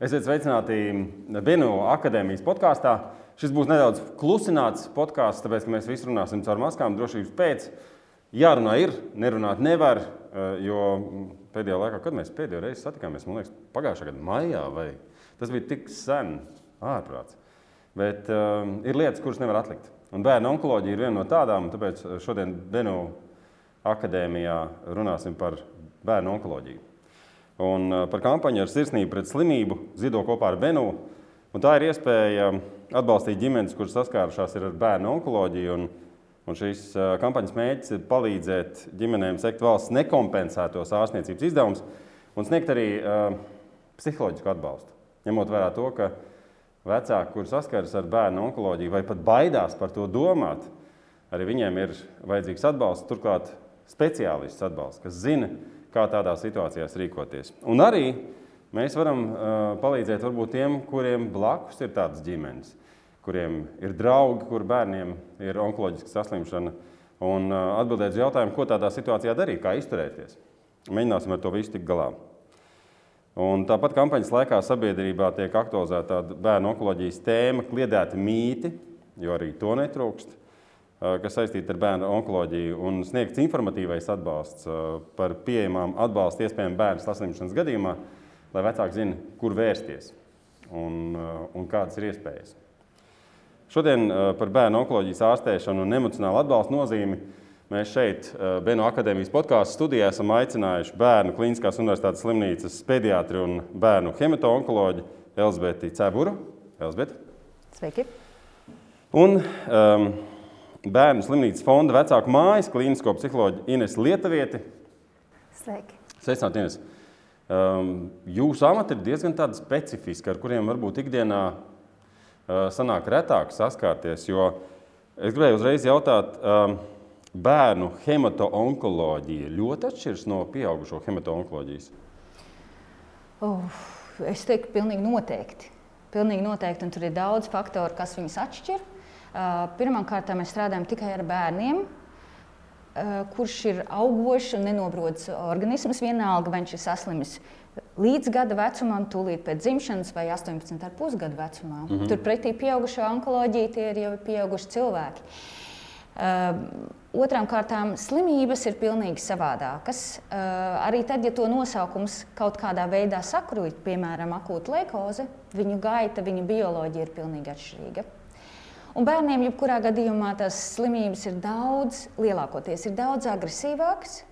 Esiet sveicināti Benu akadēmijas podkāstā. Šis būs nedaudz klusināts podkāsts, tāpēc mēs visi runāsim caur maskām, drošības pēc. Jārunā ir, nerunāt nevar, eh, jo pēdējā laikā, kad mēs pēdējo reizi satikāmies, man liekas, pagājušā gada maijā, vai tas bija tik sen, ārprāts. Bet um, ir lietas, kuras nevar atlikt. Un bērnu onkoloģija ir viena no tādām, tāpēc šodien Benu akadēmijā runāsim par bērnu onkoloģiju. Un par kampaņu ar sirsnību pret slimību zido kopā ar Benu. Un tā ir iespēja atbalstīt ģimenes, kuras saskārušās ar bērnu onkoloģiju. Un, un šīs kampaņas mērķis ir palīdzēt ģimenēm sekt valsts nekompensētos ārstniecības izdevumus un sniegt arī uh, psiholoģisku atbalstu. Ņemot vērā to, ka vecāki, kur saskaras ar bērnu onkoloģiju vai pat baidās par to domāt, arī viņiem ir vajadzīgs atbalsts, turklāt speciālists atbalsts, kas zina, kā tādās situācijās rīkoties. Un arī mēs varam uh, palīdzēt varbūt tiem, kuriem blakus ir tādas ģimenes, kuriem ir draugi, kur bērniem ir onkoloģiska saslimšana, un uh, atbildēt uz jautājumu, ko tādā situācijā darīt, kā izturēties. Mēģināsim ar to visu tikt galā. Un tāpat kampaņas laikā sabiedrībā tiek aktualizēta bērnu onkoloģijas tēma, kliedēti mīti, jo arī to netrūkst kas saistīta ar bērnu onkoloģiju, un sniegts informatīvais atbalsts par pieejamām atbalsta iespējām bērnu saslimšanas gadījumā, lai vecāki zinātu, kur vērsties un, un kādas ir iespējas. Šodien par bērnu onkoloģijas ārstēšanu un emocionālu atbalstu nozīmi mēs šeit, Benu akadēmijas podkāstu studijā, esam aicinājuši bērnu Kliniskās universitātes slimnīcas pediatri un bērnu hemato-onkoloģi Elzbieti Ceburu. Elzbieti. Sveiki! Un, um, Bērnu slimnīcas fonda vecāku mājas klīnisko psiholoģiju Ines Lietuvieti. Sveiki! Sveicināti, Ines! Um, jūsu amati ir diezgan specifiski, ar kuriem varbūt ikdienā uh, sanāk retāk saskārties. Es gribēju uzreiz jautāt, um, bērnu hemato-onkoloģija ļoti atšķiras no pieaugušo hemato-onkoloģijas? Uh, es teiktu, pilnīgi noteikti. Pilnīgi noteikti, un tur ir daudz faktoru, kas viņus atšķir. Pirmkārt, mēs strādājam tikai ar bērniem, kurš ir augošs un nenobrods organisms. Vienalga, vai viņš ir saslimis līdz gada vecumam, tūlīt pēc dzimšanas vai 18,5 gadu vecumā. Mm -hmm. Turpretī pieaugušo onkoloģija tie ir jau pieauguši cilvēki. Uh, otrām kārtām, slimības ir pilnīgi savādākas. Uh, arī tad, ja to nosaukums kaut kādā veidā sakrūj, piemēram, akūta leikoze, viņu gaita, viņu bioloģija ir pilnīgi atšķirīga. Un bērniem, jebkurā gadījumā, tās slimības ir daudz, lielākoties ir daudz agresīvākas,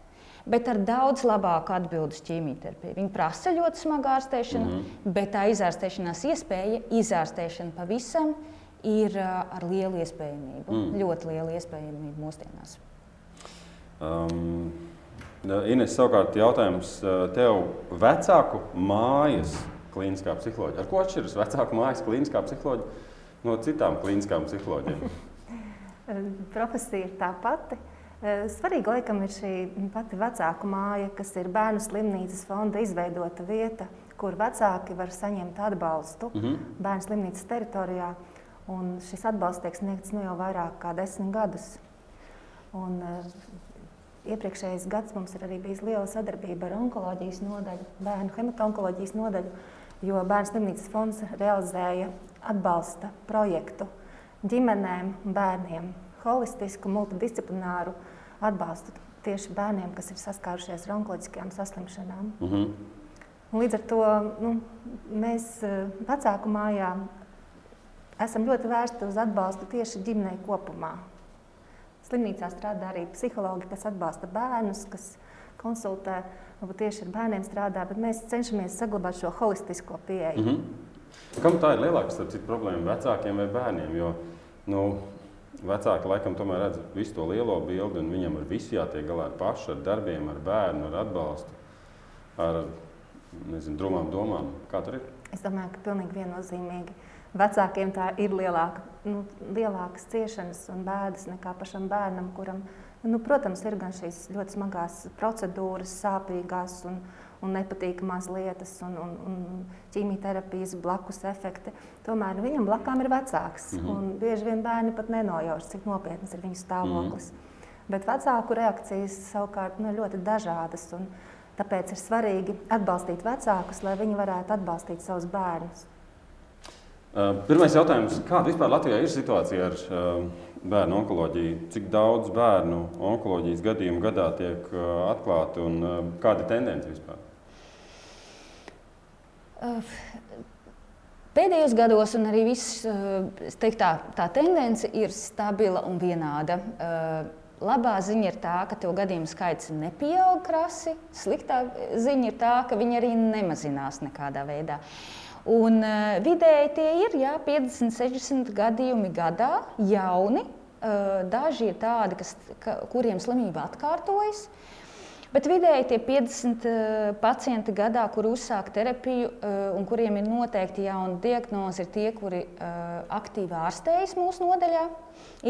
bet ar daudz labāku atbildību uz ķīmijterapiju. Viņi prasa ļoti smagu ārstēšanu, mm -hmm. bet tā izārstēšanās iespēja, izārstēšana pavisam ir ar lielu iespējamību. Mm. Ļoti lielu iespējamību mūsdienās. Um, Ines, savukārt, jautājums tev, vecāku mājas klīniskā psiholoģija. Ar ko atšķiras vecāku mājas klīniskā psiholoģija? No citām klīniskām psiholoģiem? Profesija ir tā pati. Eh, Svarīga laikam ir šī pati vecāku māja, kas ir bērnu slimnīcas fonda izveidota vieta, kur vecāki var saņemt atbalstu mm -hmm. bērnu slimnīcas teritorijā. Un šis atbalsts tiek sniegts nu jau vairāk kā desmit gadus. Un, uh, iepriekšējais gads mums ir arī bijis liela sadarbība ar onkoloģijas nodaļu, bērnu hematonkoloģijas nodaļu, jo bērnu slimnīcas fonds realizēja atbalsta projektu ģimenēm, bērniem, holistisku, multidisciplināru atbalstu tieši bērniem, kas ir saskārušies ar onkoloģiskajām saslimšanām. Mm -hmm. Un līdz ar to nu, mēs eh, vecāku mājā esam ļoti vērsti uz atbalstu tieši ģimenei kopumā. Slimnīcā strādā arī psihologi, kas atbalsta bērnus, kas konsultē, varbūt tieši ar bērniem strādā, bet mēs cenšamies saglabāt šo holistisko pieeju. Mm -hmm. Kam tā ir lielākā citu, problēma - vecākiem vai bērniem? Jo, nu, vecāki laikam tomēr redz visu to lielo bildi, un viņam ar visu jātiek galā ar pašu, ar darbiem, ar bērnu, ar atbalstu, ar nezinu, drūmām domām. Kā tur ir? Es domāju, ka pilnīgi viennozīmīgi. Vecākiem tā ir lielāka, nu, lielākas ciešanas un bēdas nekā pašam bērnam, kuram, nu, protams, ir gan šīs ļoti smagās procedūras, sāpīgās un, un nepatīkamās lietas, un, un, un ķīmijterapijas blakus efekti. Tomēr viņam blakām ir vecāks. Mm -hmm. Bieži vien bērni pat nenojauš, cik nopietnas ir viņu stāvoklis. Mm -hmm. Bet vecāku reakcijas savukārt nu, ļoti dažādas. Un, Tāpēc ir svarīgi atbalstīt vecākus, lai viņi varētu atbalstīt savus bērnus. Pirmais jautājums. Kāda vispār Latvijā ir situācija ar bērnu onkoloģiju? Cik daudz bērnu onkoloģijas gadījumu gadā tiek atklāti un kāda ir tendence vispār? Pēdējos gados, un arī viss, teiktu, tā, tā tendence ir stabila un vienāda. Labā ziņa ir tā, ka to gadījumu skaits nepieaug krasi. Sliktā ziņa ir tā, ka viņi arī nemazinās nekādā veidā. Un, uh, vidēji tie ir jā, 50, 60 gadījumi gadā, jauni. Uh, daži ir tādi, kas, ka, kuriem slimība atkārtojas. Bet vidēji tie 50 uh, pacienti gadā, kur uzsāk terapiju uh, un kuriem ir noteikti jauna diagnoze, ir tie, kuri uh, aktīvi ārstējas mūsu nodaļā,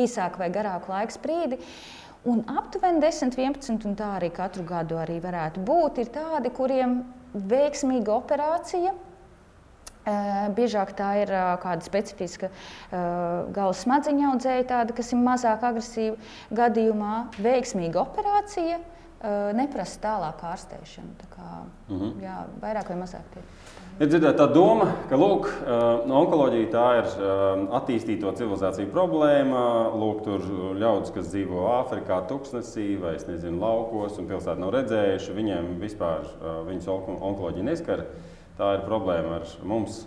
īsāk vai garāku laiku sprīdi. Uh, Un aptuveni 10, 11, un tā arī katru gadu arī varētu būt, ir tādi, kuriem veiksmīga operācija. Biežāk tā ir kāda specifiska galvas smadzeņu audzēja, tāda, kas ir mazāk agresīva gadījumā. Veiksmīga operācija neprasa tālāk ārstēšanu. Tā kā, mm -hmm. jā, vairāk vai mazāk tie. Ir dzirdēta tā doma, ka lūk, onkoloģija tā ir attīstīto civilizāciju problēma. Lūk, tur ļaudis, kas dzīvo Āfrikā, Tuksnesī vai nezinu, laukos un pilsētā nav redzējuši, viņiem vispār viņas onkoloģija neskar. Tā ir problēma ar mums,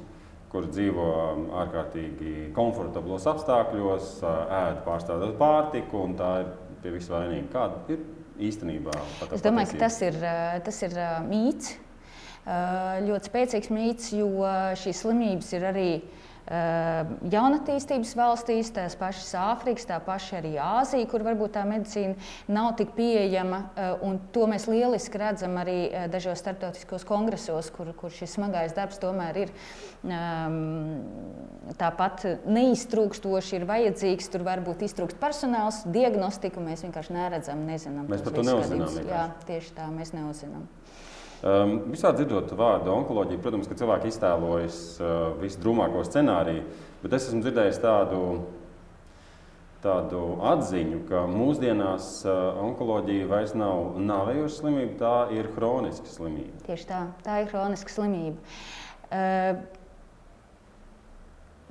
kur dzīvo ārkārtīgi komfortablos apstākļos, ēd pārstrādāt pārtiku, un tā ir pie visu vainīga. Kāda ir īstenībā? Es domāju, ka tas ir, tas ir mīts ļoti spēcīgs mīts, jo šīs slimības ir arī jaunatīstības valstīs, tās pašas Āfrikas, tā paša arī Āzija, kur varbūt tā medicīna nav tik pieejama. To mēs lieliski redzam arī dažos starptautiskos kongresos, kur, kur šis smagais darbs tomēr ir tāpat neiztrūkstoši, ir vajadzīgs. Tur var būt iztrūkst personāls, diagnostiku mēs vienkārši neredzam, nezinām. Mēs par to neuzinām. Jā, tieši tā mēs neuzinām. Um, visā dzirdot vārdu onkoloģija, protams, ka cilvēki iztēlojas uh, visdrūmāko scenāriju, bet es esmu dzirdējis tādu, tādu atziņu, ka mūsdienās uh, onkoloģija vairs nav nāvējoša slimība, tā ir hroniska slimība. Tieši tā, tā ir hroniska slimība. Uh,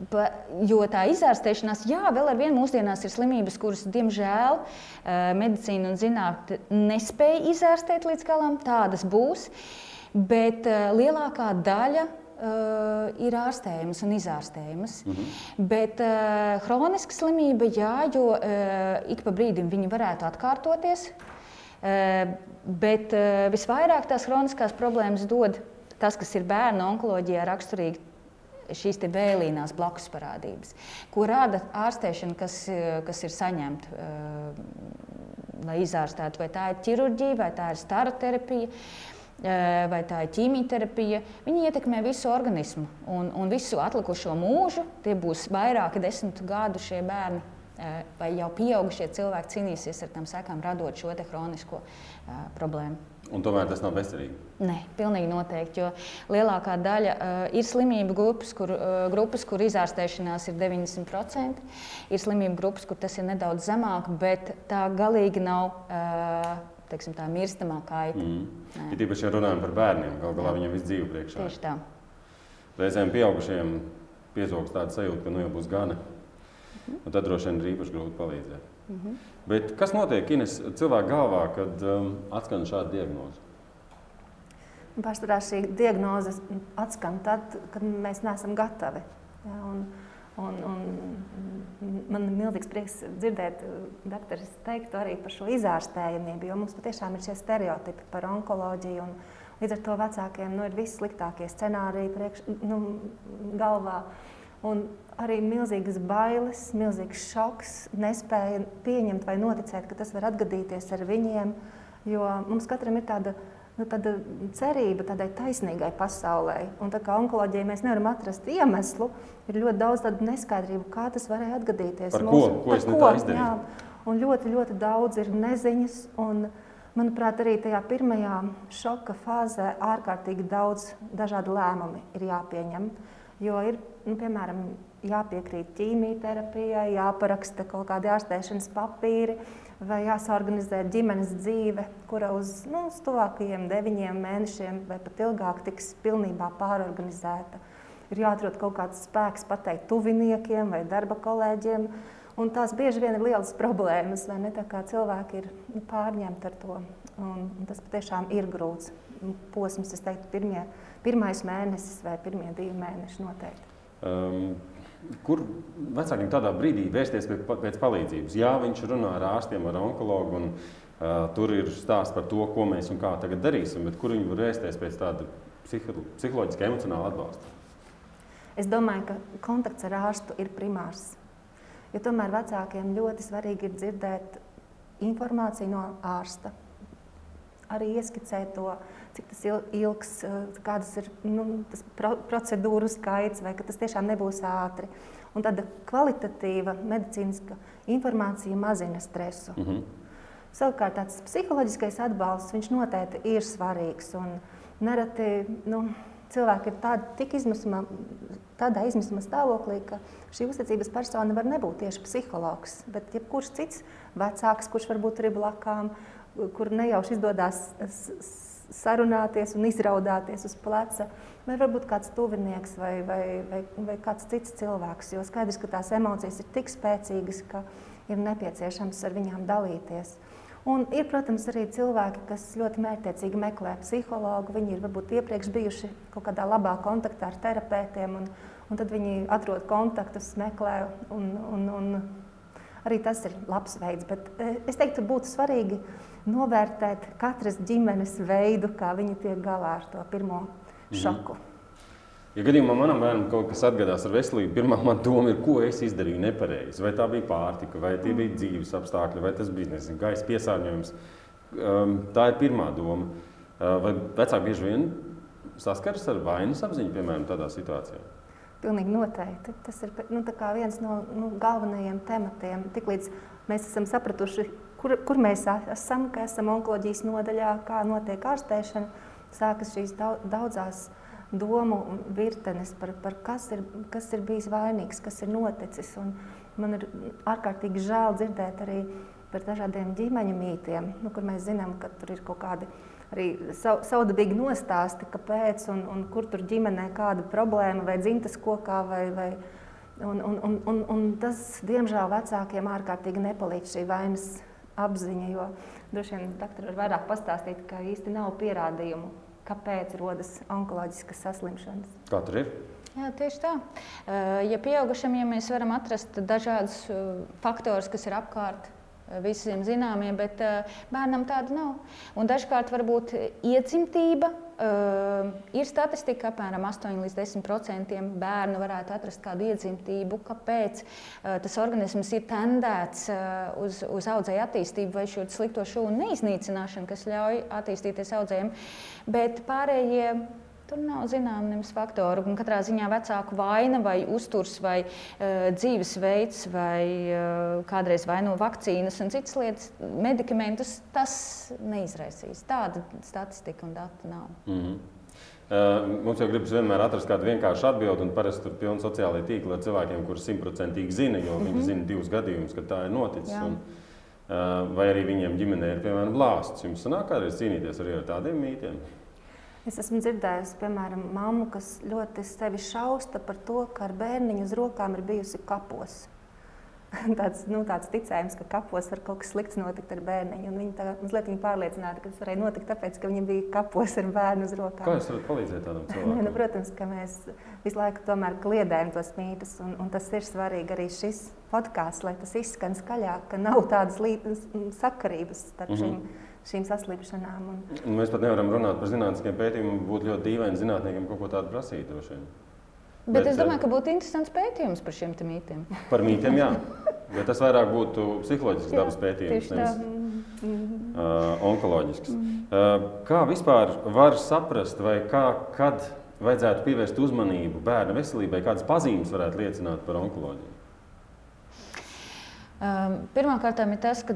Ba, jo tā izārstēšanās, jā, vēl ar vienu mūsdienās ir slimības, kuras, diemžēl, medicīna un zinātnē nespēja izārstēt līdz galam. Tādas būs. Bet lielākā daļa Uh, ir ārstējamas un izārstējamas. Mm -hmm. Bet uh, hroniska slimība, jā, jo uh, ik pa brīdim viņi varētu atkārtoties. Uh, bet uh, visvairāk tās hroniskās problēmas dod tas, kas ir bērnu onkoloģijā raksturīgi šīs vēlīnās blakus parādības, ko rada ārstēšana, kas, kas ir saņemta, uh, lai izārstētu, vai tā ir ķirurģija, vai tā ir staroterapija. Uh, vai tā ir ķīmijterapija, viņi ietekmē visu organismu un, un visu atlikušo mūžu. Tie būs vairāki desmit gadu šie bērni, vai jau pieaugušie cilvēki cīnīsies ar tām sekām, radot šo kronisko problēmu. Un tomēr tas nav bezcerīgi. Nē, pilnīgi noteikti. Jo lielākā daļa uh, ir slimību grupas, kur, uh, grupas, kur izārstēšanās ir 90%. Ir slimību grupas, kur tas ir nedaudz zemāk, bet tā galīgi nav. Uh, teiksim, tā mirstamā kaita. Mm. Ir īpaši, ja runājam par bērniem, galu galā viņiem viss dzīve priekšā. Tieši tā. Reizēm pieaugušiem piezogs tāda sajūta, ka nu jau būs gana. Mm -hmm. Un tad droši vien ir īpaši grūti palīdzēt. Mm -hmm. Bet kas notiek Ines, cilvēka galvā, kad um, atskan šāda diagnoze? Pārsvarā šī diagnoze atskan tad, kad mēs neesam gatavi. Ja, un, un, un man ir milzīgs prieks dzirdēt doktoru teiktu arī par šo izārstējamību, jo mums patiešām ir šie stereotipi par onkoloģiju. Un, līdz ar to vecākiem nu, ir vissliktākie scenāriji priekš, nu, galvā. Un arī milzīgas bailes, milzīgs šoks, nespēja pieņemt vai noticēt, ka tas var atgadīties ar viņiem. Jo mums katram ir tāda, nu, tāda cerība tādai taisnīgai pasaulē. Un tā kā onkoloģijai mēs nevaram atrast iemeslu, ir ļoti daudz tādu neskaidrību, kā tas varēja atgadīties. Par ko? Mūsu, ko es par ko? Izdarīju? Jā, un ļoti, ļoti daudz ir neziņas. Un, Manuprāt, arī tajā pirmajā šoka fāzē ārkārtīgi daudz dažādu lēmumu ir jāpieņem. Jo ir, nu, piemēram, jāpiekrīt ķīmijterapijai, jāparaksta kaut kādi ārstēšanas papīri, vai jāsorganizē ģimenes dzīve, kura uz, nu, uz tuvākajiem deviņiem mēnešiem vai pat ilgāk tiks pilnībā pārorganizēta. Ir jāatrod kaut kāds spēks pateikt tuviniekiem vai darba kolēģiem. Un tās bieži vien ir lielas problēmas, vai ne? Tā kā cilvēki ir nu, pārņemti ar to. Un, un tas patiešām ir grūts posms, es teiktu, pirmie, pirmais mēnesis vai pirmie divi mēneši noteikti. Um, Kur vecākiem tādā brīdī vērsties pēc palīdzības? Jā, viņš runā ar ārstiem, ar onkologu, un uh, tur ir stāsts par to, ko mēs un kā tagad darīsim, bet kur viņi var vērsties pēc tāda psiholoģiska, emocionāla atbalsta? Es domāju, ka kontakts ar ārstu ir primārs. Jo tomēr vecākiem ļoti svarīgi ir dzirdēt informāciju no ārsta. Arī ieskicēt to cik tas ilgs, eh, kādas ir nu, pro, procedūru skaits, vai ka tas tiešām nebūs ātri. Un tāda kvalitatīva medicīniska informācija mazina stresu. Mm -hmm. Savukārt tāds psiholoģiskais atbalsts, viņš noteikti ir svarīgs. Nereti nu, cilvēki ir tādi, tik izmisuma, tādā izmisuma stāvoklī, ka šī uzticības persona var nebūt tieši psihologs, bet jebkurš cits vecāks, kurš varbūt ir blakām, kur nejauši izdodas sarunāties un izraudāties uz pleca, vai varbūt kāds tuvinieks vai, vai, vai, vai kāds cits cilvēks. Jo skaidrs, ka tās emocijas ir tik spēcīgas, ka ir nepieciešams ar viņām dalīties. Un ir, protams, arī cilvēki, kas ļoti mērķiecīgi meklē psihologu. Viņi ir varbūt iepriekš bijuši kaut kādā labā kontaktā ar terapeitiem, un, un tad viņi atrod kontaktus, meklē. Un, un, un arī tas ir labs veids. Bet eh, es teiktu, būtu svarīgi novērtēt katras ģimenes veidu, kā viņi tiek galā ar to pirmo mhm. šoku. Mm. Ja gadījumā manam bērnam kaut kas atgadās ar veselību, pirmā man doma ir, ko es izdarīju nepareizi. Vai tā bija pārtika, vai tie bija dzīves apstākļi, vai tas bija nezinu, gaisa piesārņojums. Um, tā ir pirmā doma. Uh, vai vecāki bieži vien saskaras ar vainas apziņu, piemēram, tādā situācijā? Pilnīgi noteikti. Tas ir nu, viens no nu, galvenajiem tematiem. Tiklīdz mēs esam sapratuši, kur, kur mēs esam, ka esam onkoloģijas nodaļā, kā notiek ārstēšana, sākas šīs daudzās domu virtenes par, par kas, ir, kas ir bijis vainīgs, kas ir noticis. Un man ir ārkārtīgi žēl dzirdēt arī par dažādiem ģimeņu mītiem, nu, kur mēs zinām, ka tur ir kaut kādi arī saudabīgi nostāsti, kāpēc un, un kur tur ģimenē kāda problēma vai dzimtas kokā vai, vai, Un, un, un, un, un tas, diemžēl, vecākiem ārkārtīgi nepalīdz šī vainas apziņa, jo droši vien doktori var vairāk pastāstīt, ka īsti nav pierādījumu, kāpēc rodas onkoloģiskas saslimšanas. Kā tur ir? Jā, tieši tā. Ja pieaugušam, ja mēs varam atrast dažādus faktorus, kas ir apkārt, visiem zināmie, bet bērnam tāda nav. Un dažkārt varbūt iecimtība Uh, ir statistika, ka apmēram 8 līdz 10% bērnu varētu atrast kādu iedzimtību, kāpēc uh, tas organisms ir tendēts uh, uz, uz audzēju attīstību vai šo slikto šūnu neiznīcināšanu, kas ļauj attīstīties audzējiem. Bet pārējie Tur nav zināms faktoru. Un katrā ziņā vecāku vaina vai uzturs vai uh, dzīvesveids vai uh, kādreiz vaino vakcīnas un citas lietas, medikamentus, tas neizraisīs. Tāda statistika un dati nav. Mm -hmm. Uh, mums jau gribas vienmēr atrast kādu vienkāršu atbildi, un parasti tur ir pilni sociālai tīkli ar cilvēkiem, kurus simtprocentīgi zina, jo mm -hmm. viņi zina divus gadījumus, kad tā ir noticis. Un, uh, vai arī viņiem ģimenē ir piemēram blāsts. Jums sanāk kādreiz cīnīties arī ar tādiem mītiem? Es esmu dzirdējusi, piemēram, mammu, kas ļoti sevi šausta par to, ka ar bērniņu uz rokām ir bijusi kapos. tāds, nu, tāds ticējums, ka kapos var kaut kas slikts notikt ar bērniņu. Viņa tā mazliet viņa pārliecināta, ka tas varēja notikt tāpēc, ka viņa bija kapos ar bērnu uz rokām. Kā jūs varat palīdzēt tādam cilvēkam? Nu, protams, ka mēs visu laiku tomēr kliedējam tos mītus, un, un tas ir svarīgi arī šis podkāsts, lai tas izskan skaļāk, ka nav tādas sakarības starp mm -hmm. šīm šīm saslimšanām. Un... Un mēs pat nevaram runāt par zinātniskiem pētījumiem. Būtu ļoti dīvaini zinātniekiem kaut ko tādu prasīt. Bet, Bet es domāju, eh, ka būtu interesants pētījums par šiem mītiem. Par mītiem, jā. Bet tas vairāk būtu psiholoģisks dabas pētījums, nevis uh, onkoloģisks. Uh, kā vispār var saprast, vai kā, kad vajadzētu pievērst uzmanību bērnu veselībai, kādas pazīmes varētu liecināt par onkoloģiju? Um, Pirmkārt, ir tas, ka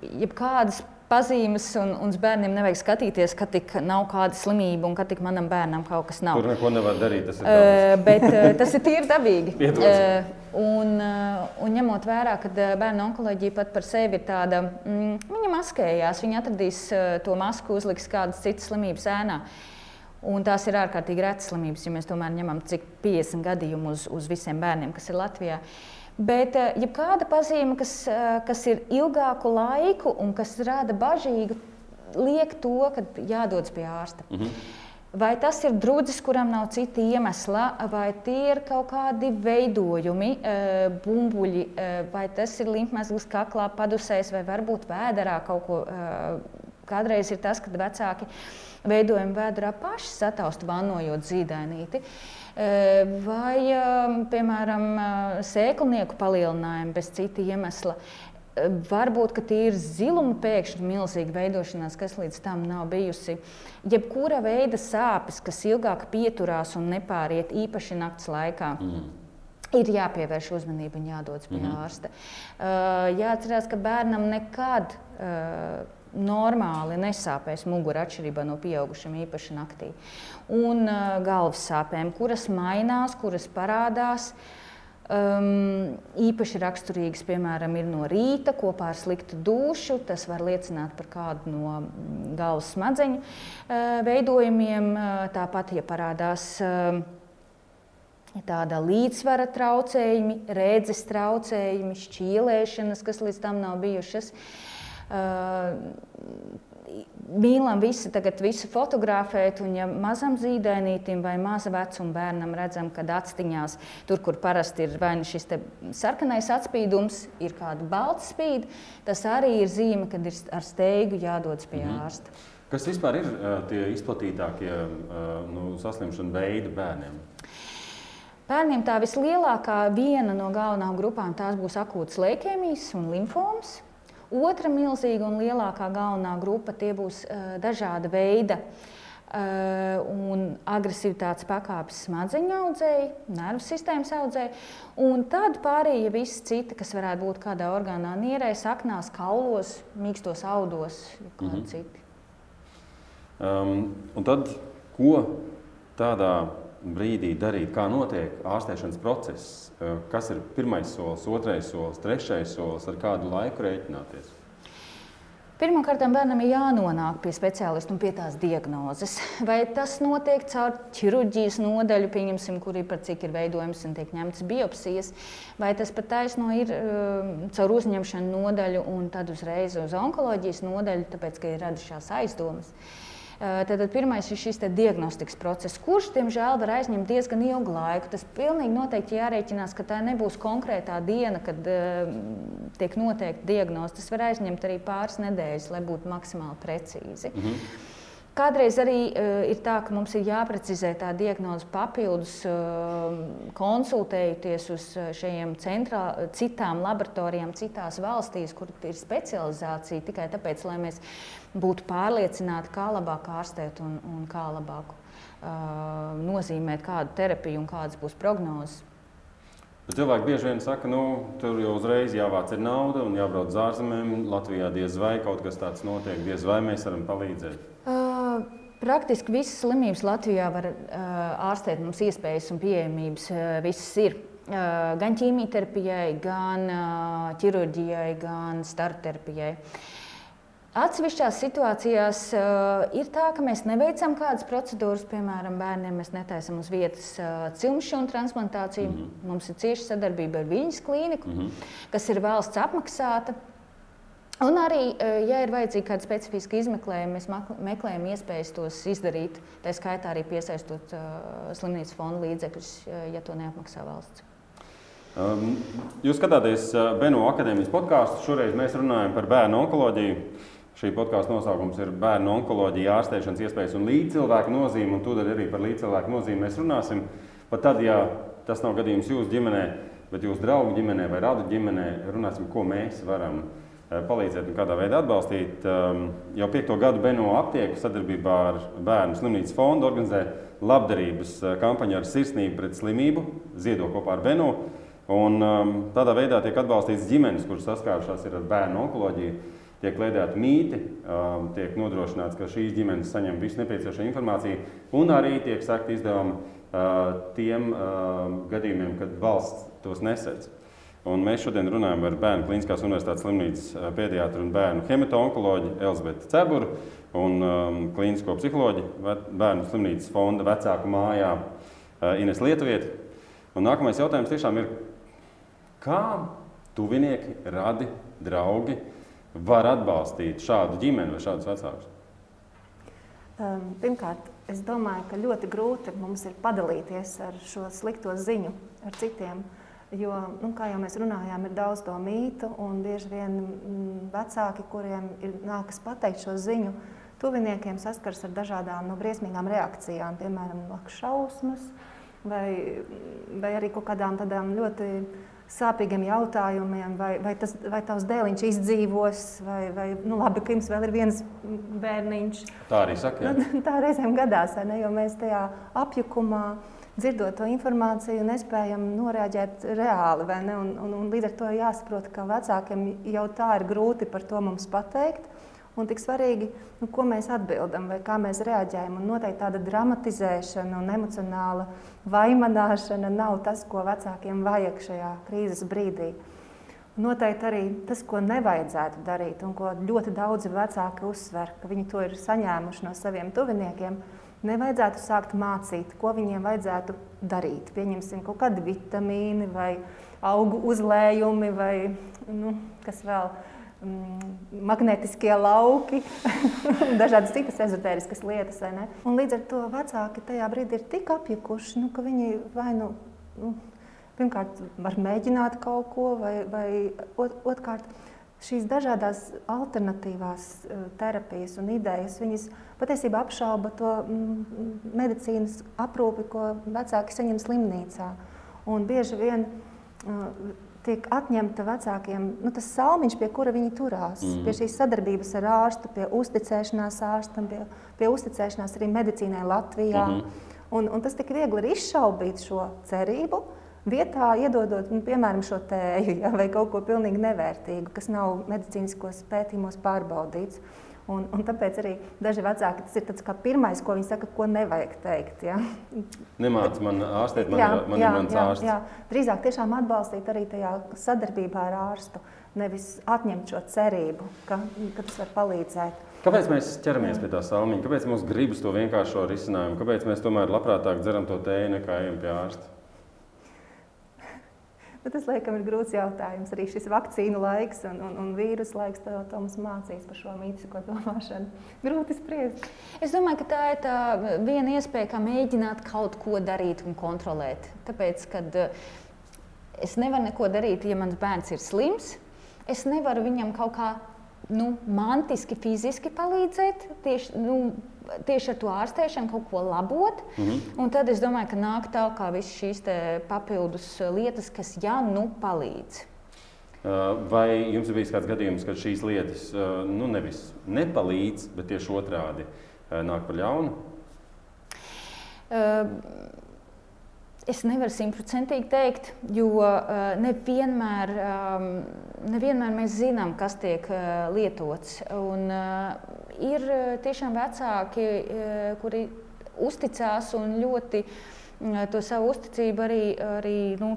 jebkādas pazīmes, un, un bērniem nevajag skatīties, ka tik nav kāda slimība un ka tik manam bērnam kaut kas nav. Tur neko nevar darīt. Tas ir, uh, bet, uh, tas ir tīri dabīgi. uh, un, uh, un ņemot vērā, ka bērnu onkoloģija pat par sevi ir tāda, mm, viņa maskējās, viņa atradīs uh, to masku, uzliks kādas citas slimības ēnā. Un tās ir ārkārtīgi retas slimības, ja mēs tomēr ņemam cik 50 gadījumu uz, uz visiem bērniem, kas ir Latvijā. Uh, Bet eh, ja kāda pazīme, kas, eh, kas ir ilgāku laiku un kas rada bažīgu, liek to, ka jādodas pie ārsta. Mm -hmm. Vai tas ir drudzis, kuram nav cita iemesla, vai tie ir kaut kādi veidojumi, eh, bumbuļi, vai tas ir limfmezgls kaklā, padusēs, vai varbūt vēderā kaut ko. Kādreiz ir tas, kad vecāki veidojumi vēderā paši sataust, vannojot zīdainīti. Uh, vai, piemēram, sēklnieku palielinājumi bez cita iemesla. Varbūt, ka tie ir ziluma pēkšņi milzīga veidošanās, kas līdz tam nav bijusi. Jebkura veida sāpes, kas ilgāk pieturās un nepāriet, īpaši naktas laikā. Mm. Ir jāpievērš uzmanība un jādodas pie mm -hmm. ārsta. Uh, jāatcerās, ka bērnam nekad uh, normāli nesāpēs mugura atšķirībā no pieaugušiem, īpaši naktī. Un uh, galvas sāpēm, kuras mainās, kuras parādās. Um, īpaši raksturīgas, piemēram, ir no rīta kopā ar sliktu dušu. Tas var liecināt par kādu no mm, galvas smadzeņu uh, veidojumiem. Uh, tāpat, ja parādās uh, tāda līdzsvara traucējumi, redzes traucējumi, šķīlēšanas, kas līdz tam nav bijušas. Uh, Mīlam visi tagad visu fotografēt, un ja mazam zīdainītim vai maza vecuma bērnam redzam, kad atstiņās, tur, kur parasti ir vai nu šis sarkanais atspīdums, ir kāda balta spīd, tas arī ir zīme, kad ir ar steigu jādodas pie -hmm. ārsta. Kas vispār ir tie izplatītākie nu, saslimšanu veidi bērniem? Bērniem tā vislielākā viena no galvenām grupām būs akūtas leikēmijas un limfomas. Otra milzīga un lielākā galvenā grupa būs uh, dažāda veida uh, un agresivitātes pakāpes smadzeņu audzēji, nervu sistēmas audzēji. Un tad pārējie visi citi, kas varētu būt kādā orgānā, nierē, saknās, kaulos, mīkstos audos, kādi mm -hmm. citi. Um, un tad, ko tādā brīdī darīt, kā notiek ārstēšanas process, eh, kas ir pirmais solis, otrais solis, trešais solis, ar kādu laiku rēķināties? Pirmkārt, bērnam ir jānonāk pie speciālista un pie tās diagnozes. Vai tas notiek caur ķirurģijas nodaļu, kur ir par cik ir veidojums un tiek ņemtas biopsijas, vai tas pat taisno ir um, caur uzņemšanu nodaļu un tad uzreiz uz onkoloģijas nodaļu, tāpēc, ka ir radušās aizdomas. Uh, Tad pirmais ir šis diagnostikas process, kurš, diemžēl, var aizņemt diezgan ilgu laiku. Tas pilnīgi noteikti jārēķinās, ka tā nebūs konkrētā diena, kad uh, tiek noteikta diagnoze. Tas var aizņemt arī pāris nedēļas, lai būtu maksimāli precīzi. Mm -hmm. Kādreiz arī uh, ir tā, ka mums ir jāprecizē tā diagnoze papildus, uh, konsultējoties uz eh, šiem centrā, citām laboratorijām, citās valstīs, kur ir specializācija, tikai tāpēc, lai mēs būtu pārliecināti, kā labāk ārstēt un, un kā labāk uh, nozīmēt kādu terapiju un kādas būs prognozes. Bet cilvēki bieži vien saka, ka nu, tur jau uzreiz jāvāc nauda un jābrauc uz ārzemēm. Latvijā diez vai kaut kas tāds notiek, diez vai mēs varam palīdzēt. Uh, Praktiski visas slimības Latvijā var uh, ārstēt. Mums iespējas un pieejamības uh, visas ir. Uh, gan ķīmijterapijai, gan uh, ķirurģijai, gan starterapijai. Atsevišķās situācijās uh, ir tā, ka mēs neveicam kādas procedūras, piemēram, bērniem mēs netaisām uz vietas uh, cilmšķunu transplantāciju. Mm -hmm. Mums ir cieša sadarbība ar Viņas klīniku, mm -hmm. kas ir valsts apmaksāta. Un arī, e, ja ir vajadzīga kāda specifiska izmeklējuma, mēs meklējam iespējas tos izdarīt. Tā skaitā arī piesaistot uh, slimnīcas fonda līdzekļus, ja to neapmaksā valsts. Um, jūs skatāties Beno akadēmijas podkāstu. Šoreiz mēs runājam par bērnu onkoloģiju. Šī podkāstu nosaukums ir Bērnu onkoloģija, ārstēšanas iespējas un līdzcilvēku nozīme. Tūdaļ arī par līdzcilvēku nozīmi mēs runāsim. Pat tad, ja tas nav gadījums jūsu ģimenē, bet jūsu draugu ģimenē vai radu ģimenē, runāsim, ko mēs varam darīt palīdzēt un kādā veidā atbalstīt. Ehm, jau piekto gadu Beno aptieku sadarbībā ar Bērnu slimnīcas fondu organizē labdarības eh, kampaņu ar sirsnību pret slimību, ziedo kopā ar Beno. Un, um, tādā veidā tiek atbalstīts ģimenes, kuras saskārušās ar bērnu onkoloģiju. tiek kliedēti mīti, um, tiek nodrošināts, ka šīs ģimenes saņem visu nepieciešamo informāciju, un arī tiek sakti izdevumi uh, tiem gadījumiem, kad valsts tos nesedz. Un mēs šodien runājam ar Bērnu Kliniskās Universitātes slimnīcas pediatru un bērnu hematoloģiju Elzbieti Ceburu un um, klīnisko psiholoģiju Bērnu slimnīcas fonda vecāku mājā uh, Ines Lietuvieti. Un nākamais jautājums tiešām ir, kā tuvinieki, radi, draugi var atbalstīt šādu ģimeni vai šādus vecākus? Um, pirmkārt, es domāju, ka ļoti grūti mums ir padalīties ar šo slikto ziņu ar citiem. Jo, nu, kā jau mēs runājām, ir daudz to mītu, un bieži vien mm, vecāki, kuriem ir nākas pateikt šo ziņu, tuviniekiem saskars ar dažādām no nu, briesmīgām reakcijām, piemēram, šausmas vai, vai arī kaut kādām tādām ļoti sāpīgiem jautājumiem, vai, vai, tas, vai tavs dēliņš izdzīvos, vai, vai nu, labi, ka jums vēl ir viens bērniņš. Tā arī saka. Nu, tā reizēm gadās, ne, jo mēs tajā apjukumā dzirdot to informāciju, nespējam noreaģēt reāli. Un, un, un līdz ar to jāsaprot, ka vecākiem jau tā ir grūti par to mums pateikt. Un tik svarīgi, nu, ko mēs atbildam, vai kā mēs reaģējam. Un noteikti tāda dramatizēšana un emocionāla vaimanāšana nav tas, ko vecākiem vajag šajā krīzes brīdī. Noteikti arī tas, ko nevajadzētu darīt, un ko ļoti daudzi vecāki uzsver, ka viņi to ir saņēmuši no saviem tuviniekiem, nevajadzētu sākt mācīt, ko viņiem vajadzētu darīt. Pieņemsim kaut kādi vitamīni vai augu uzlējumi vai nu, kas vēl mm, magnetiskie lauki, dažādas citas ezotēriskas lietas. Līdz ar to vecāki tajā brīdī ir tik apjukuši, nu, ka viņi vai nu, nu pirmkārt var mēģināt kaut ko, vai, vai ot, otrkārt šīs dažādas alternatīvās uh, terapijas un idejas, viņas patiesībā apšauba to mm, medicīnas aprūpi, ko vecāki saņem slimnīcā. Un bieži vien uh, tiek atņemta vecākiem nu, tas salmiņš, pie kura viņi turās. Mm. Pie šīs sadarbības ar ārstu, pie uzticēšanās ārstam, pie, pie uzticēšanās arī medicīnai Latvijā. Mm -hmm. un, un tas tik viegli ir izšaubīt šo cerību. Vietā iedodot, nu, piemēram, šo tēju ja, vai kaut ko pilnīgi nevērtīgu, kas nav medicīniskos pētījumos pārbaudīts. Un, un tāpēc arī daži vecāki tas ir tas pirmais, ko viņi saka, ko nevajag teikt. Ja? Nemāc man ārstēt, man, jā, ir, man jā, ir mans jā, ārsts. Jā. Drīzāk tiešām atbalstīt arī tajā sadarbībā ar ārstu, nevis atņemt šo cerību, ka, ka tas var palīdzēt. Kāpēc mēs ķeramies pie tā salmiņa? Kāpēc mums gribas to vienkāršo risinājumu? Kāpēc mēs tomēr labprātāk dzeram to tēju nekā ejam pie ārsta? Bet tas, laikam, ir grūts jautājums. Arī šis vakcīnu laiks un, un, un vīrusu laiks to, to mums mācīs par šo mītisko domāšanu. Grūti spriest. Es domāju, ka tā ir tā viena iespēja, kā mēģināt kaut ko darīt un kontrolēt. Tāpēc, kad eh, es nevaru neko darīt, ja mans bērns ir slims, es nevaru viņam kaut kā nu, mantiski, fiziski palīdzēt. Tieši, nu, tieši ar to ārstēšanu kaut ko labot. Mm -hmm. Un tad es domāju, ka nāk tālāk visas šīs papildus lietas, kas jau nu palīdz. Vai jums ir bijis kāds gadījums, kad šīs lietas nu, nevis nepalīdz, bet tieši otrādi nāk par ļaunu? Uh, Es nevaru simtprocentīgi teikt, jo uh, nevienmēr, um, nevienmēr mēs zinām, kas tiek uh, lietots. Un, uh, ir tiešām vecāki, kuri uzticās un ļoti uh, to savu uzticību arī, arī nu,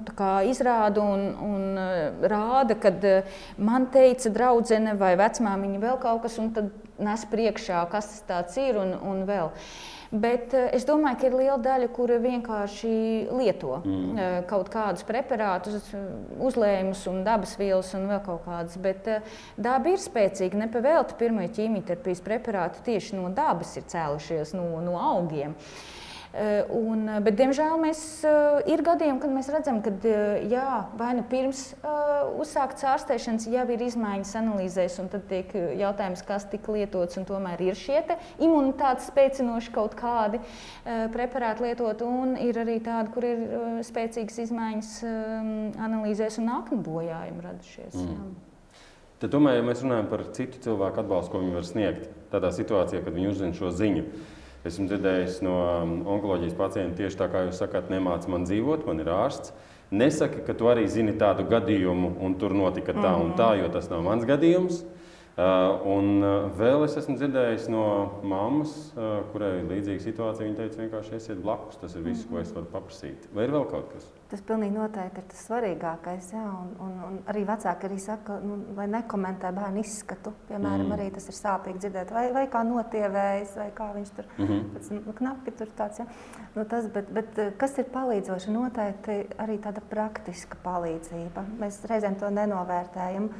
izrāda un, un rāda, kad man teica draudzene vai vecmāmiņa vēl kaut kas, un tad nes priekšā, kas tas ir un, un vēl. Uh, Bet eh, es domāju, ka ir liela daļa, kura vienkārši lieto mm. Eh, kaut kādus preparātus, uzlējumus un dabas vielas un vēl kaut kādas. Bet eh, daba ir spēcīga. Nepavēlti pirmie ķīmijterapijas preparāti tieši no dabas ir cēlušies no, no augiem. Uh, un, eh, bet, diemžēl, mēs, eh, ir gadījumi, kad mēs redzam, ka jā, vai nu pirms uzsāktas ārstēšanas jau ir izmaiņas analīzēs, un tad tiek jautājums, kas tika lietots, un tomēr ir šie imunitātes spēcinoši kaut kādi preparāti lietot, un ir arī tādi, kur ir spēcīgas izmaiņas analīzēs un nākotnē bojājumi radušies. Mm. Jā. Tad, tomēr, ja mēs runājam par citu cilvēku atbalstu, ko viņi var sniegt tādā situācijā, kad viņi uzzina šo ziņu, Esmu dzirdējis no um, onkoloģijas pacientiem tieši tā, kā jūs sakāt, nemāc man dzīvot, man ir ārsts. Nesaki, ka tu arī zini tādu gadījumu, un tur notika tā un tā, jo tas nav mans gadījums. Uh, un uh, vēl es esmu dzirdējis no mammas, uh, kurai ir līdzīga situācija. Viņa teica, vienkārši esiet blakus. Tas ir viss, ko es varu paprasīt. Vai ir vēl kaut kas? Tas pilnīgi noteikti ir tas svarīgākais. Jā, un, un, un arī vecāki arī saka, nu, lai nekomentē bērnu izskatu. Piemēram, mm. arī tas ir sāpīgi dzirdēt, vai, vai kā notievējas, vai kā viņš tur mm -hmm. pēc, nu, knapi tur tāds. Ja? Nu, tas, bet, bet kas ir palīdzoši? Noteikti arī tāda praktiska palīdzība. Mēs reizēm to nenovērtējam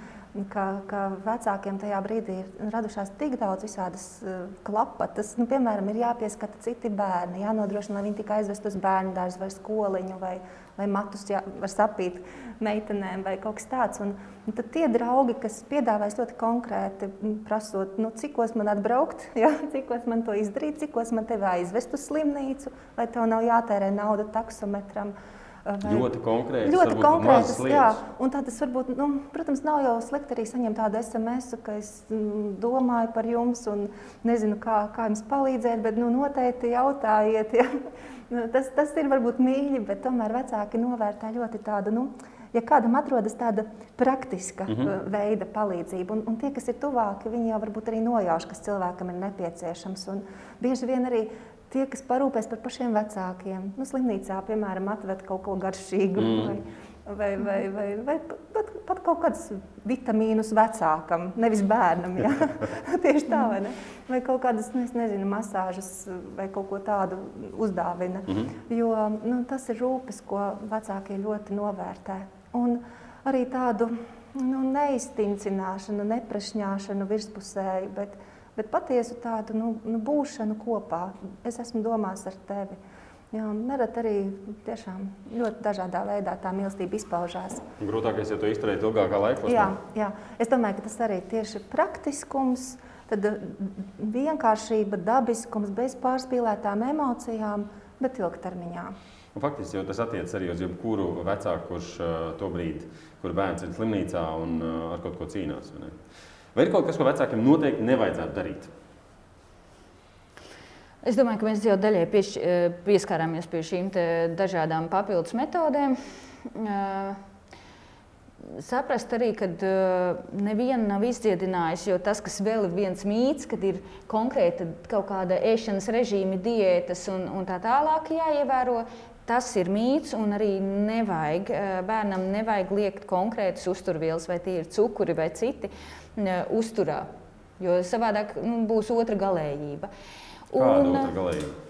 ka, ka vecākiem tajā brīdī ir radušās tik daudz visādas uh, klapatas. Nu, piemēram, ir jāpieskata citi bērni, jānodrošina, lai viņi tikai aizvest uz bērnu dārzu vai skoliņu, vai, vai matus jā, var sapīt meitenēm vai kaut kas tāds. Un, un tad tie draugi, kas piedāvājas ļoti konkrēti, prasot, nu, cikos man atbraukt, ja? cikos man to izdarīt, cikos man tevi aizvest uz slimnīcu, lai tev nav jātērē nauda taksometram. Uh, Vai ļoti konkrēti. Ļoti konkrētas, jā. Un tā tas varbūt, nu, protams, nav jau slikti arī saņemt tādu SMS, ka es mm, domāju par jums un nezinu, kā, kā jums palīdzēt, bet nu, noteikti jautājiet. Ja. Nu, tas, tas ir varbūt mīļi, bet tomēr vecāki novērtē ļoti tādu. Nu, ja kādam atrodas tāda praktiska mm -hmm. veida palīdzība, un, un tie, kas ir tuvāki, viņi jau varbūt arī nojauš, kas cilvēkam ir nepieciešams. Un bieži vien arī tie, kas parūpēs par pašiem vecākiem. Nu, slimnīcā, piemēram, atved kaut ko garšīgu. Mm. Vai, vai, vai, vai, vai pat, pat kaut kādus vitamīnus vecākam, nevis bērnam. Ja? Tieši tā, vai ne? Vai kaut kādas, nu, nezinu, masāžas vai kaut ko tādu uzdāvina. Mm -hmm. Jo nu, tas ir rūpes, ko vecākie ļoti novērtē. Un arī tādu nu, neiztincināšanu, neprašņāšanu virspusēji, bet bet patiesu tādu nu, nu, būšanu kopā. Es esmu domās ar tevi. Jā, nerad arī tiešām ļoti dažādā veidā tā mīlestība izpaužās. Grūtākais ir to izturēt ilgākā laikā. Jā, jā, es domāju, ka tas arī tieši praktiskums, tad vienkāršība, dabiskums, bez pārspīlētām emocijām, bet ilgtermiņā. Faktiski jau tas attiecas arī uz jebkuru vecāku, kurš uh, to brīdi, kur bērns ir slimnīcā un uh, ar kaut ko cīnās. Vai ir kaut kas, ko vecākiem noteikti nevajadzētu darīt? Es domāju, ka mēs jau daļai pieš, eh, pieskārāmies pie šīm dažādām papildus metodēm. Eh, saprast arī, ka eh, neviena nav izdziedinājusi, jo tas, kas vēl ir viens mīts, kad ir konkrēta kaut kāda ēšanas režīma, diētas un, un tā tālāk jāievēro, Tas ir mīts, un arī nevajag, bērnam nevajag liekt konkrētas uzturvielas, vai tie ir cukuri vai citi uzturā. Jo savādāk nu, būs otra galējība. Un, otra galējība?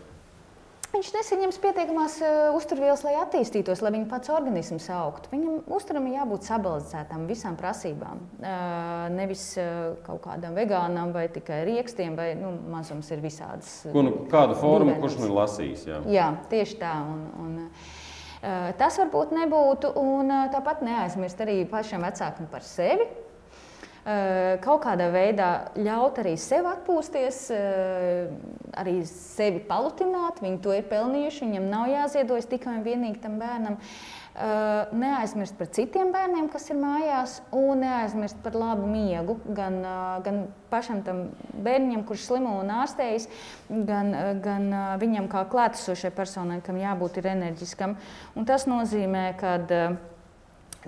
Viņš nesaņems pietiekamās uh, uzturvielas, lai attīstītos, lai viņa pats organisms augtu. Viņam uzturam jābūt sabalansētam visām prasībām. Uh, nevis uh, kaut kādam vegānam vai tikai rīkstiem, vai nu, mazums ir visādas. Ko, nu, kādu formu, kurš man lasīs? Jā, jā tieši tā. Un, un, tas varbūt nebūtu. Un, tāpat neaizmirst arī pašam vecākam par sevi Eh, kaut kādā veidā ļaut arī sev atpūsties, eh, arī sevi palutināt. Viņi to ir pelnījuši, viņam nav jāziedojas tikai un vienīgi tam bērnam. Eh, neaizmirst par citiem bērniem, kas ir mājās, un neaizmirst par labu miegu. Gan, gan pašam tam bērnam, kurš slimo un ārstējas, gan, gan viņam kā klātesošai personai, kam jābūt enerģiskam. Un tas nozīmē, ka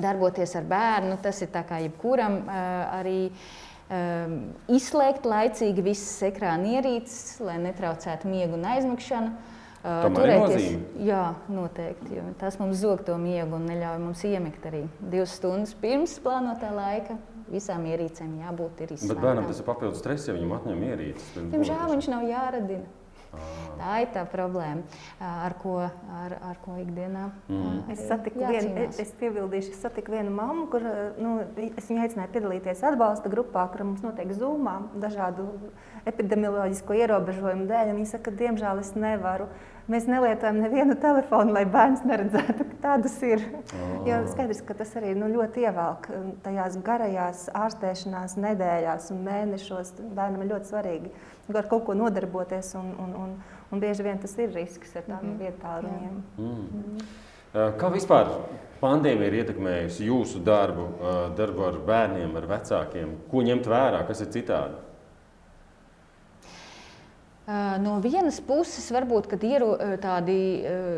darboties ar bērnu. Tas ir kā jebkuram arī um, izslēgt laicīgi visas ekrāna ierīces, lai netraucētu miegu un aizmigšanu. Uh, turēties, jā, noteikti. Tas mums zog to miegu un neļauj mums iemigt arī divas stundas pirms plānotā laika. Visām ierīcēm jābūt ir izslēgtām. Bet bērnam tas ir papildus stress, ja viņam atņem ierīces. Diemžēl viņš nav jāradina. Tā ir tā problēma, ar ko, ar, ar ko ikdienā mm. es satiku. Vienu, es piebildīšu, es satiku vienu mammu, kur nu, es viņu aicināju piedalīties atbalsta grupā, kur mums notiek zūmā dažādu epidemioloģisko ierobežojumu dēļ. Viņa saka, ka diemžēl es nevaru. Mēs nelietojam nevienu telefonu, lai bērns neredzētu, ka tādas ir. Oh. Jo skaidrs, ka tas arī nu, ļoti ievelk tajās garajās ārstēšanās nedēļās un mēnešos. Bērnam ir ļoti svarīgi ar kaut ko nodarboties. Un, un, un, un bieži vien tas ir risks ar tādiem mm -hmm. vietāluņiem. Mm. Mm. Kā vispār pandēmija ir ietekmējusi jūsu darbu, darbu ar bērniem, ar vecākiem? Ko ņemt vērā, kas ir citādi? No vienas puses, varbūt tādi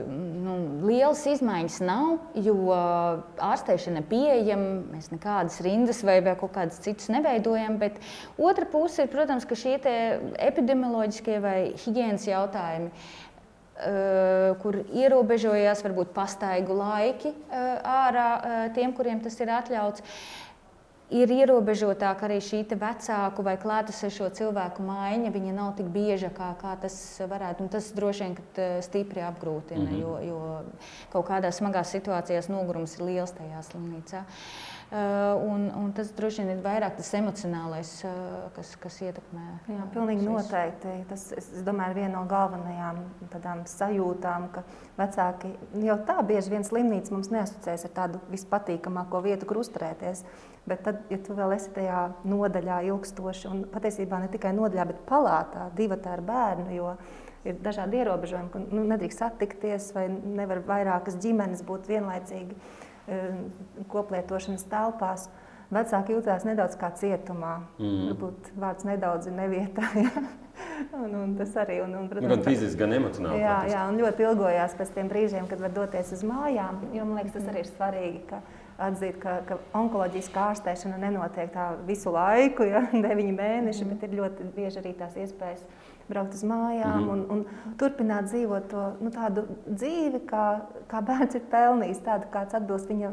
nu, lielas izmaiņas nav, jo ārstēšana ir pieejama, mēs nekādas rindas vai, vai kaut kādas citas neveidojam. Bet otra puse ir, protams, ka šie epidemioloģiskie vai higiēnas jautājumi kur ierobežojās varbūt pastaigu laiki ārā tiem, kuriem tas ir atļauts ir ierobežotāka arī šī vecāku vai klātesošo cilvēku maiņa. Viņa nav tik bieža, kā, kā tas varētu. Un tas droši vien eh, stipri apgrūtina, mm -hmm. jo, jo kaut kādās smagās situācijās nogurums ir liels tajā slimnīcā. Uh, un, un tas droši vien ir vairāk tas emocionālais, uh, kas, kas ietekmē. Jā, pilnīgi noteikti. Tas, es domāju, ir viena no galvenajām sajūtām, ka vecāki jau tā bieži vien slimnīca mums neasociēs ar tādu vispatīkamāko vietu, kur uzturēties. Bet tad, ja tu vēl esi tajā nodaļā ilgstoši, un patiesībā ne tikai nodaļā, bet palātā, divi ar bērnu, jo ir dažādi ierobežojumi, ka nu, nedrīkst attikties vai nevar vairākas ģimenes būt vienlaicīgi um, koplietošanas telpās. Vecāki jutās nedaudz kā cietumā. Mm. Varbūt vārds nedaudz ir nevietā. Ja? un, un tas arī protams, gan fiziski, gan emocionāli. Jā, jā, un ļoti ilgojās pēc tiem brīžiem, kad var doties uz mājām. Jo man liekas, tas arī ir svarīgi, ka atzīt, ka, ka onkoloģiskā ārstēšana nenotiek tā visu laiku, ja deviņi mēneši, mm. bet ir ļoti bieži arī tās iespējas braukt uz mājām mm. un, un turpināt dzīvot to nu, tādu dzīvi, kā, kā bērns ir pelnījis, tādu kāds atbilst viņa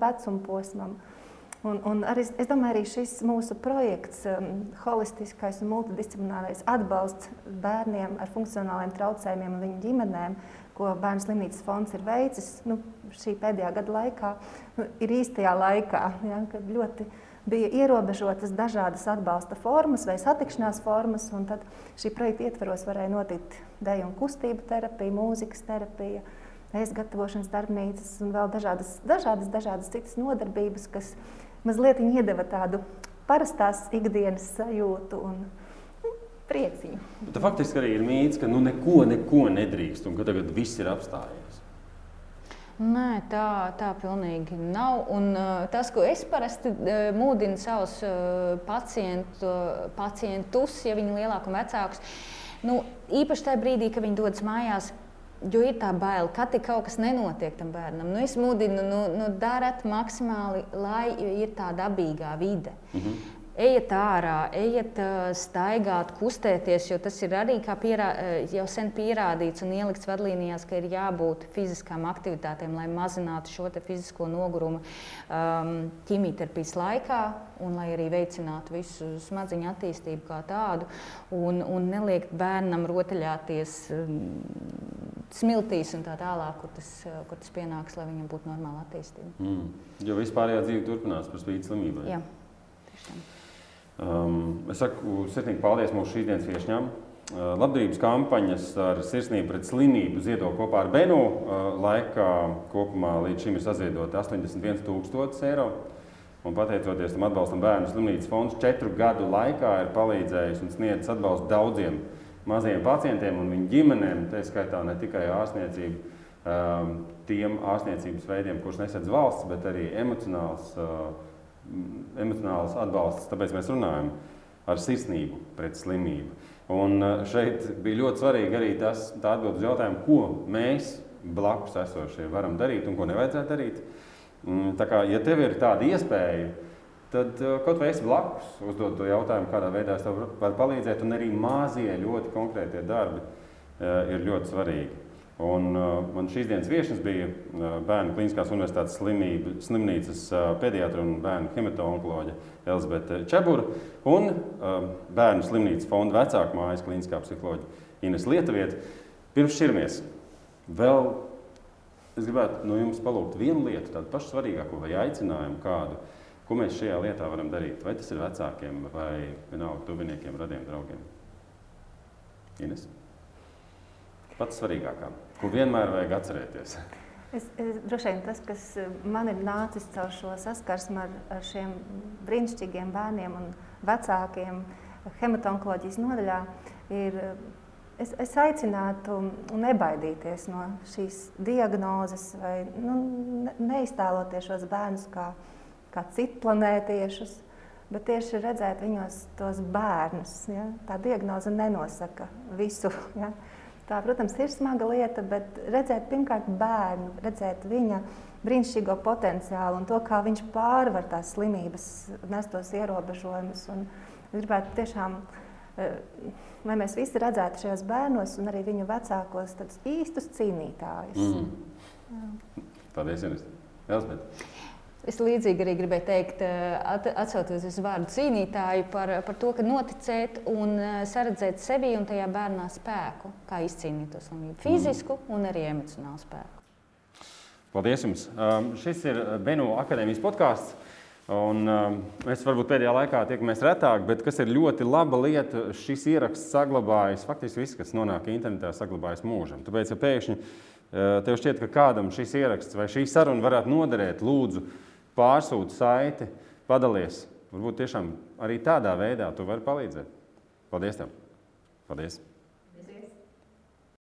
vecuma posmam. Un, un arī, es domāju, arī šis mūsu projekts, um, holistiskais un multidisciplinārais atbalsts bērniem ar funkcionāliem traucējumiem un viņu ģimenēm, ko Bērnu slimnīcas fonds ir veicis nu, šī pēdējā gada laikā, nu, ir īstajā laikā, ja, kad ļoti bija ierobežotas dažādas atbalsta formas vai satikšanās formas. Tad šī projekta ietvaros varēja notikt deju un kustību terapija, mūzikas terapija, ēst gatavošanas darbnīcas un vēl dažādas, dažādas, dažādas citas nodarbības, kas mazliet iedeva tādu parastās ikdienas sajūtu. Un, prieciņu. Bet faktiski arī ir mīts, ka nu neko, neko nedrīkst un ka tagad viss ir apstājies. Nē, tā, tā pilnīgi nav. Un, uh, tas, ko es parasti uh, mūdinu savus uh, pacientu, pacientus, ja viņi ir lielāki un vecāki, nu, īpaši tajā brīdī, kad viņi dodas mājās, Jo ir tā baila, ka kaut kas nenotiek tam bērnam. Nu, es mudinu, nu, nu, dariet maksimāli, lai ir tā dabīgā vide. Mm -hmm. Ejiet ārā, ejiet staigāt, kustēties, jo tas ir arī pierā, jau sen pierādīts un ielikts vadlīnijās, ka ir jābūt fiziskām aktivitātēm, lai mazinātu šo fizisko nogurumu um, ķīmijterapijas laikā un lai arī veicinātu visu smadziņu attīstību kā tādu un, un neliekt bērnam rotaļāties um, smiltīs un tā tālāk, kur tas, kur tas pienāks, lai viņam būtu normāla attīstība. Mm. Jo vispārējā dzīve turpinās par spīti slimībai. Jā, tiešām. Um, es saku sirsnīgi paldies mūsu šīsdienas viesņām. Uh, labdarības kampaņas ar sirsnību pret slimību ziedo kopā ar Benu. Uh, laikā kopumā līdz šim ir saziedoti 81,000 eiro. Un pateicoties tam atbalstam, Bērnu slimnīcas fonds četru gadu laikā ir palīdzējis un sniedzis atbalstu daudziem maziem pacientiem un viņu ģimenēm. Tā skaitā ne tikai ārstniecību, um, tiem ārstniecības veidiem, kurus nesedz valsts, bet arī emocionāls. Uh, emocionāls atbalsts, tāpēc mēs runājam ar sirsnību pret slimību. Un eh, šeit bija ļoti svarīgi arī tas atbild uz jautājumu, ko mēs blakus esošie varam darīt un ko nevajadzētu darīt. Mm, tā kā, ja tev ir tāda iespēja, tad eh, kaut vai esi blakus, uzdod to jautājumu, kādā veidā es tev varu palīdzēt, un arī mazie ļoti konkrētie darbi eh, ir ļoti svarīgi. Un, uh, man šīs dienas viesis bija uh, Bērnu Kliniskās Universitātes slimību, slimnīcas uh, pediatra un bērnu hematoloģija Elizabete Čebura un uh, Bērnu slimnīcas fonda vecāku mājas kliniskā psiholoģija Ines Lietuvieta. Pirms šķirmies, vēl es gribētu no jums palūgt vienu lietu, tādu pašu svarīgāko vai aicinājumu kādu, ko mēs šajā lietā varam darīt. Vai tas ir vecākiem vai vienalga tuviniekiem, radiem draugiem? Ines? Pats svarīgākais ko vienmēr vajag atcerēties? Es, es, droši vien tas, kas eh, man ir nācis caur šo saskarsmu ar, ar šiem brīnišķīgiem bērniem un vecākiem hematonkoloģijas nodaļā, ir es, es aicinātu nebaidīties no šīs diagnozes vai nu, neiztēloties šos bērnus kā, kā citplanētiešus. bet tieši redzēt viņos tos bērnus. Ja? Tā diagnoze nenosaka visu. Ja? Tā, protams, ir smaga lieta, bet redzēt pirmkārt bērnu, redzēt viņa brīnišķīgo potenciālu un to, kā viņš pārvar tās slimības, nestos ierobežojumus. Gribētu tiešām, eh, lai mēs visi redzētu šajos bērnos un arī viņu vecākos īstus cīnītājus. Mm. Paldies, Elizabete! Es līdzīgi arī gribēju teikt, eh, atcaucoties uz vārdu cīnītāju, par, par to, ka noticēt un eh, saredzēt sevi un tajā bērnā spēku, kā izcīnīt to slimību, fizisku un arī emocionālu spēku. Paldies jums! Um, šis ir Benu akadēmijas podkāsts. Un, um, mēs varbūt pēdējā laikā tiekamies retāk, bet kas ir ļoti laba lieta, šis ieraksts saglabājas. Faktiski viss, kas nonāk internetā, saglabājas mūžam. Tāpēc, ja pēkšņi uh, tev šķiet, ka kādam šis ieraksts vai šī saruna varētu noderēt, lūdzu, pārsūti saiti, padalies. Varbūt tiešām arī tādā veidā tu vari palīdzēt. Paldies! Tev. Paldies!